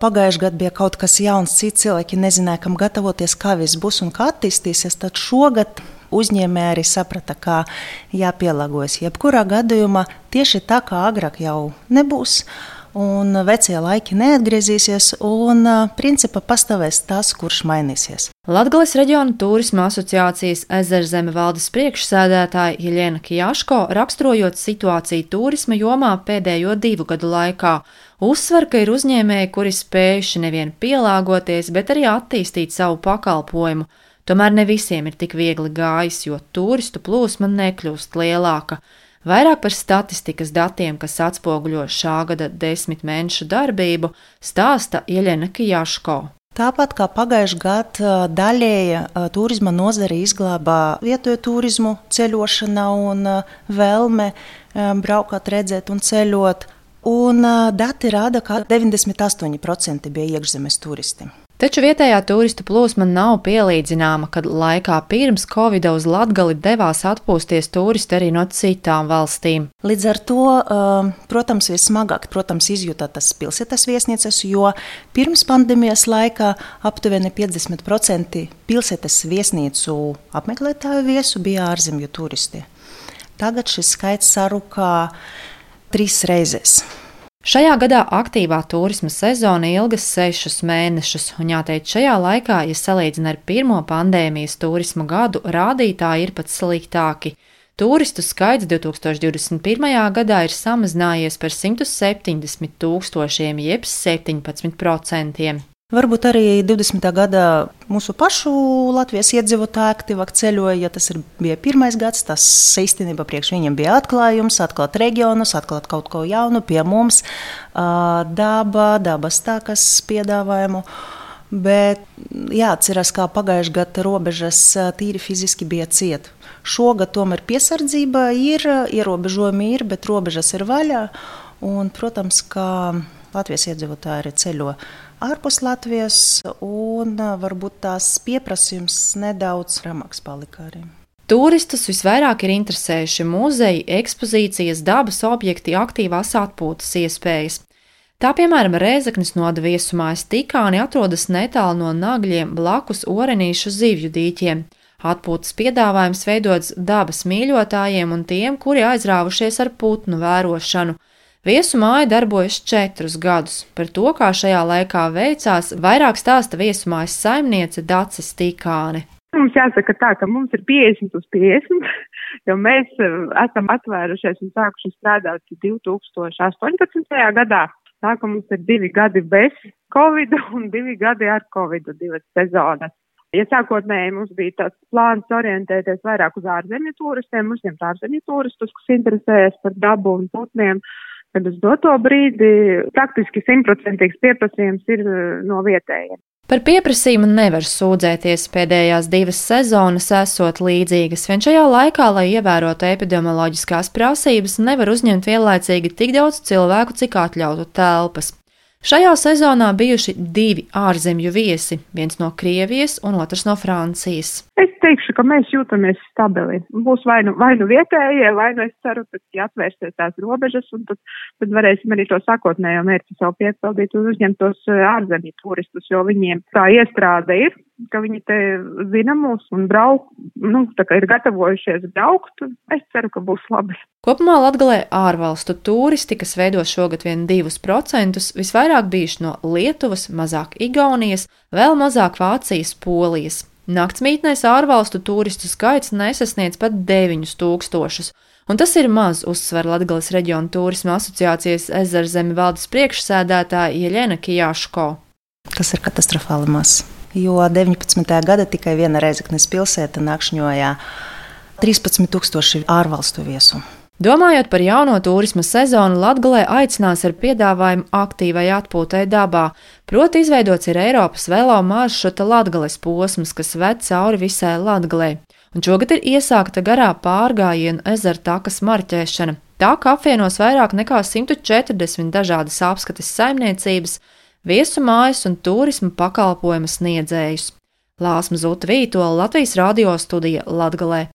Pagājušajā gadā bija kaut kas jauns, citi cilvēki nezināja, kam gatavoties, kā viss būs un kā attīstīsies. Tad šogad uzņēmēji arī saprata, ka jāpielāgojas. Jebkurā gadījumā tieši tā kā agrāk jau nebūs un vecie laiki neatgriezīsies, un principā pastāvēs tas, kurš mainīsies. Latgales reģiona turisma asociācijas ezerzeme valdes priekšsēdētāja Jeļena Kjaško raksturojot situāciju turisma jomā pēdējo divu gadu laikā, uzsver, ka ir uzņēmēji, kuri spējuši nevien pielāgoties, bet arī attīstīt savu pakalpojumu. Tomēr ne visiem ir tik viegli gājis, jo turistu plūsma nekļūst lielāka. Vairāk par statistikas datiem, kas atspoguļo šā gada desmit mēnešu darbību, stāsta Ieļena Kijaško. Tāpat kā pagājušajā gadā daļēja turisma nozare izglābā vietējo turismu, ceļošana un vēlme braukt, redzēt un ceļot. Un dati rāda, ka 98% bija iekšzemes turisti. Taču vietējā turistu plūsma nav pielīdzināma, kad laikā pirms Covid uz Latgali devās atpūsties turisti arī no citām valstīm. Līdz ar to, um, protams, vismagāk protams, izjūta tas pilsētas viesnīcas, jo pirms pandēmijas laikā aptuveni 50% pilsētas viesnīcu apmeklētāju viesu bija ārzemju turisti. Tagad šis skaits sarukā trīs reizes. Šajā gadā aktīvā turisma sezona ilgas sešus mēnešus, un jāteic, šajā laikā, ja salīdzina ar pirmo pandēmijas turisma gadu, rādītāji ir pat sliktāki. Turistu skaits 2021. gadā ir samazinājies par 170 tūkstošiem, jeb 17%. Varbūt arī 20. gadā mūsu pašu Latvijas iedzīvotāji aktīvāk ceļoja. Ja tas ir, bija pirmais gads, tas īstenībā priekš viņiem bija atklājums, atklāt reģionus, atklāt kaut ko jaunu pie mums, daba, dabas tākas piedāvājumu. Bet jāatcerās, kā pagājušajā gadā robežas tīri fiziski bija cieta. Šogad tomēr piesardzība ir, ierobežojumi ir, bet robežas ir vaļā. Un, protams, ka Latvijas iedzīvotāji arī ceļo ārpus Latvijas, un varbūt tās pieprasījums nedaudz ramāks palika arī. Turistus visvairāk ir interesējuši muzeji, ekspozīcijas, dabas objekti, aktīvās atpūtas iespējas. Tā piemēram, Rēzaknis noda viesumājas tikāni atrodas netālu no nagļiem blakus orenīšu zivju dīķiem. Atpūtas piedāvājums veidots dabas mīļotājiem un tiem, kuri aizrāvušies ar putnu vērošanu. Viesu māja darbojas četrus gadus. Par to, kā šajā laikā veicās, vairāk stāsta viesumājas saimniece Dacis Tīkāne. Mums jāsaka tā, ka mums ir 50 uz 50, jo mēs eh, esam atvērušies un sākuši strādāt 2018. gadā. Tā ka mums ir divi gadi bez Covid un divi gadi ar Covid, divas sezonas. Ja sākotnēji mums bija tāds plāns orientēties vairāk uz ārzemju turistiem, uzņemt ārzemju turistus, kas interesējas par dabu un putniem, kad uz doto brīdi praktiski simtprocentīgs pieprasījums ir eh, no vietējiem. Par pieprasījumu nevar sūdzēties. Pēdējās divas sezonas esot līdzīgas, vien šajā laikā, lai ievērotu epidemioloģiskās prasības, nevar uzņemt vienlaicīgi tik daudz cilvēku, cik atļautu telpas. Šajā sezonā bijuši divi ārzemju viesi, viens no Krievijas un otrs no Francijas. Es ka mēs jūtamies stabili. Būs vai nu, vai nu vietējie, vai nu es ceru, ka atvērsies tās robežas, un tad, tad varēsim arī to sākotnējo mērķi savu piepildīt un uzņemt tos eh, ārzemju turistus, jo viņiem tā iestrāde ir ka viņi te zina mūs un brauk, nu, tā kā ir gatavojušies braukt, es ceru, ka būs labi. Kopumā Latgalē ārvalstu turisti, kas veido šogad vien 2%, visvairāk bijuši no Lietuvas, mazāk Igaunijas, vēl mazāk Vācijas, Polijas. Naktsmītnēs ārvalstu turistu skaits nesasniedz pat 9000, un tas ir maz, uzsver Latgales reģiona turisma asociācijas ezerzemi valdes priekšsēdētāja Ieļena Kijāško. Tas ir katastrofāli maz jo 19. gada tikai viena Reizeknas pilsēta nakšņoja 13,000 ārvalstu viesu. Domājot par jauno turisma sezonu, Latvijā aicinās ar piedāvājumu aktīvai atpūtai dabā, proti izveidots ir Eiropas velo maršruta Latvijas posms, kas ved cauri visai Latvijai. Un šogad ir iesākta garā pārgājienu ezera takas marķēšana. Tā kā apvienos vairāk nekā 140 dažādas apskates saimniecības, viesu mājas un turismu pakalpojumu sniedzējus. Lāsma Zuta Vītola Latvijas radio studija Latgalē.